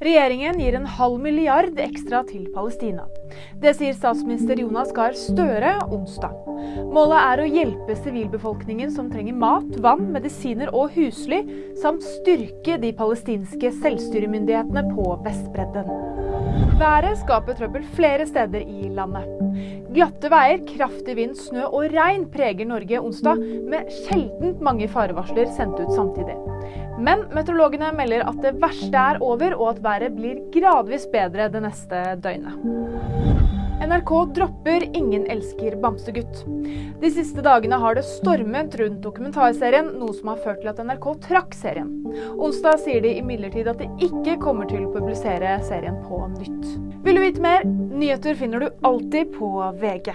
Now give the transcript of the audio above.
Regjeringen gir en halv milliard ekstra til Palestina. Det sier statsminister Jonas Gahr Støre onsdag. Målet er å hjelpe sivilbefolkningen som trenger mat, vann, medisiner og husly, samt styrke de palestinske selvstyremyndighetene på Vestbredden. Været skaper trøbbel flere steder i landet. Glatte veier, kraftig vind, snø og regn preger Norge onsdag, med sjeldent mange farevarsler sendt ut samtidig. Men meteorologene melder at det verste er over, og at været blir gradvis bedre det neste døgnet. NRK dropper Ingen elsker bamsegutt. De siste dagene har det stormet rundt dokumentarserien, noe som har ført til at NRK trakk serien. Onsdag sier de imidlertid at de ikke kommer til å publisere serien på nytt. Vil du vite mer? Nyheter finner du alltid på VG.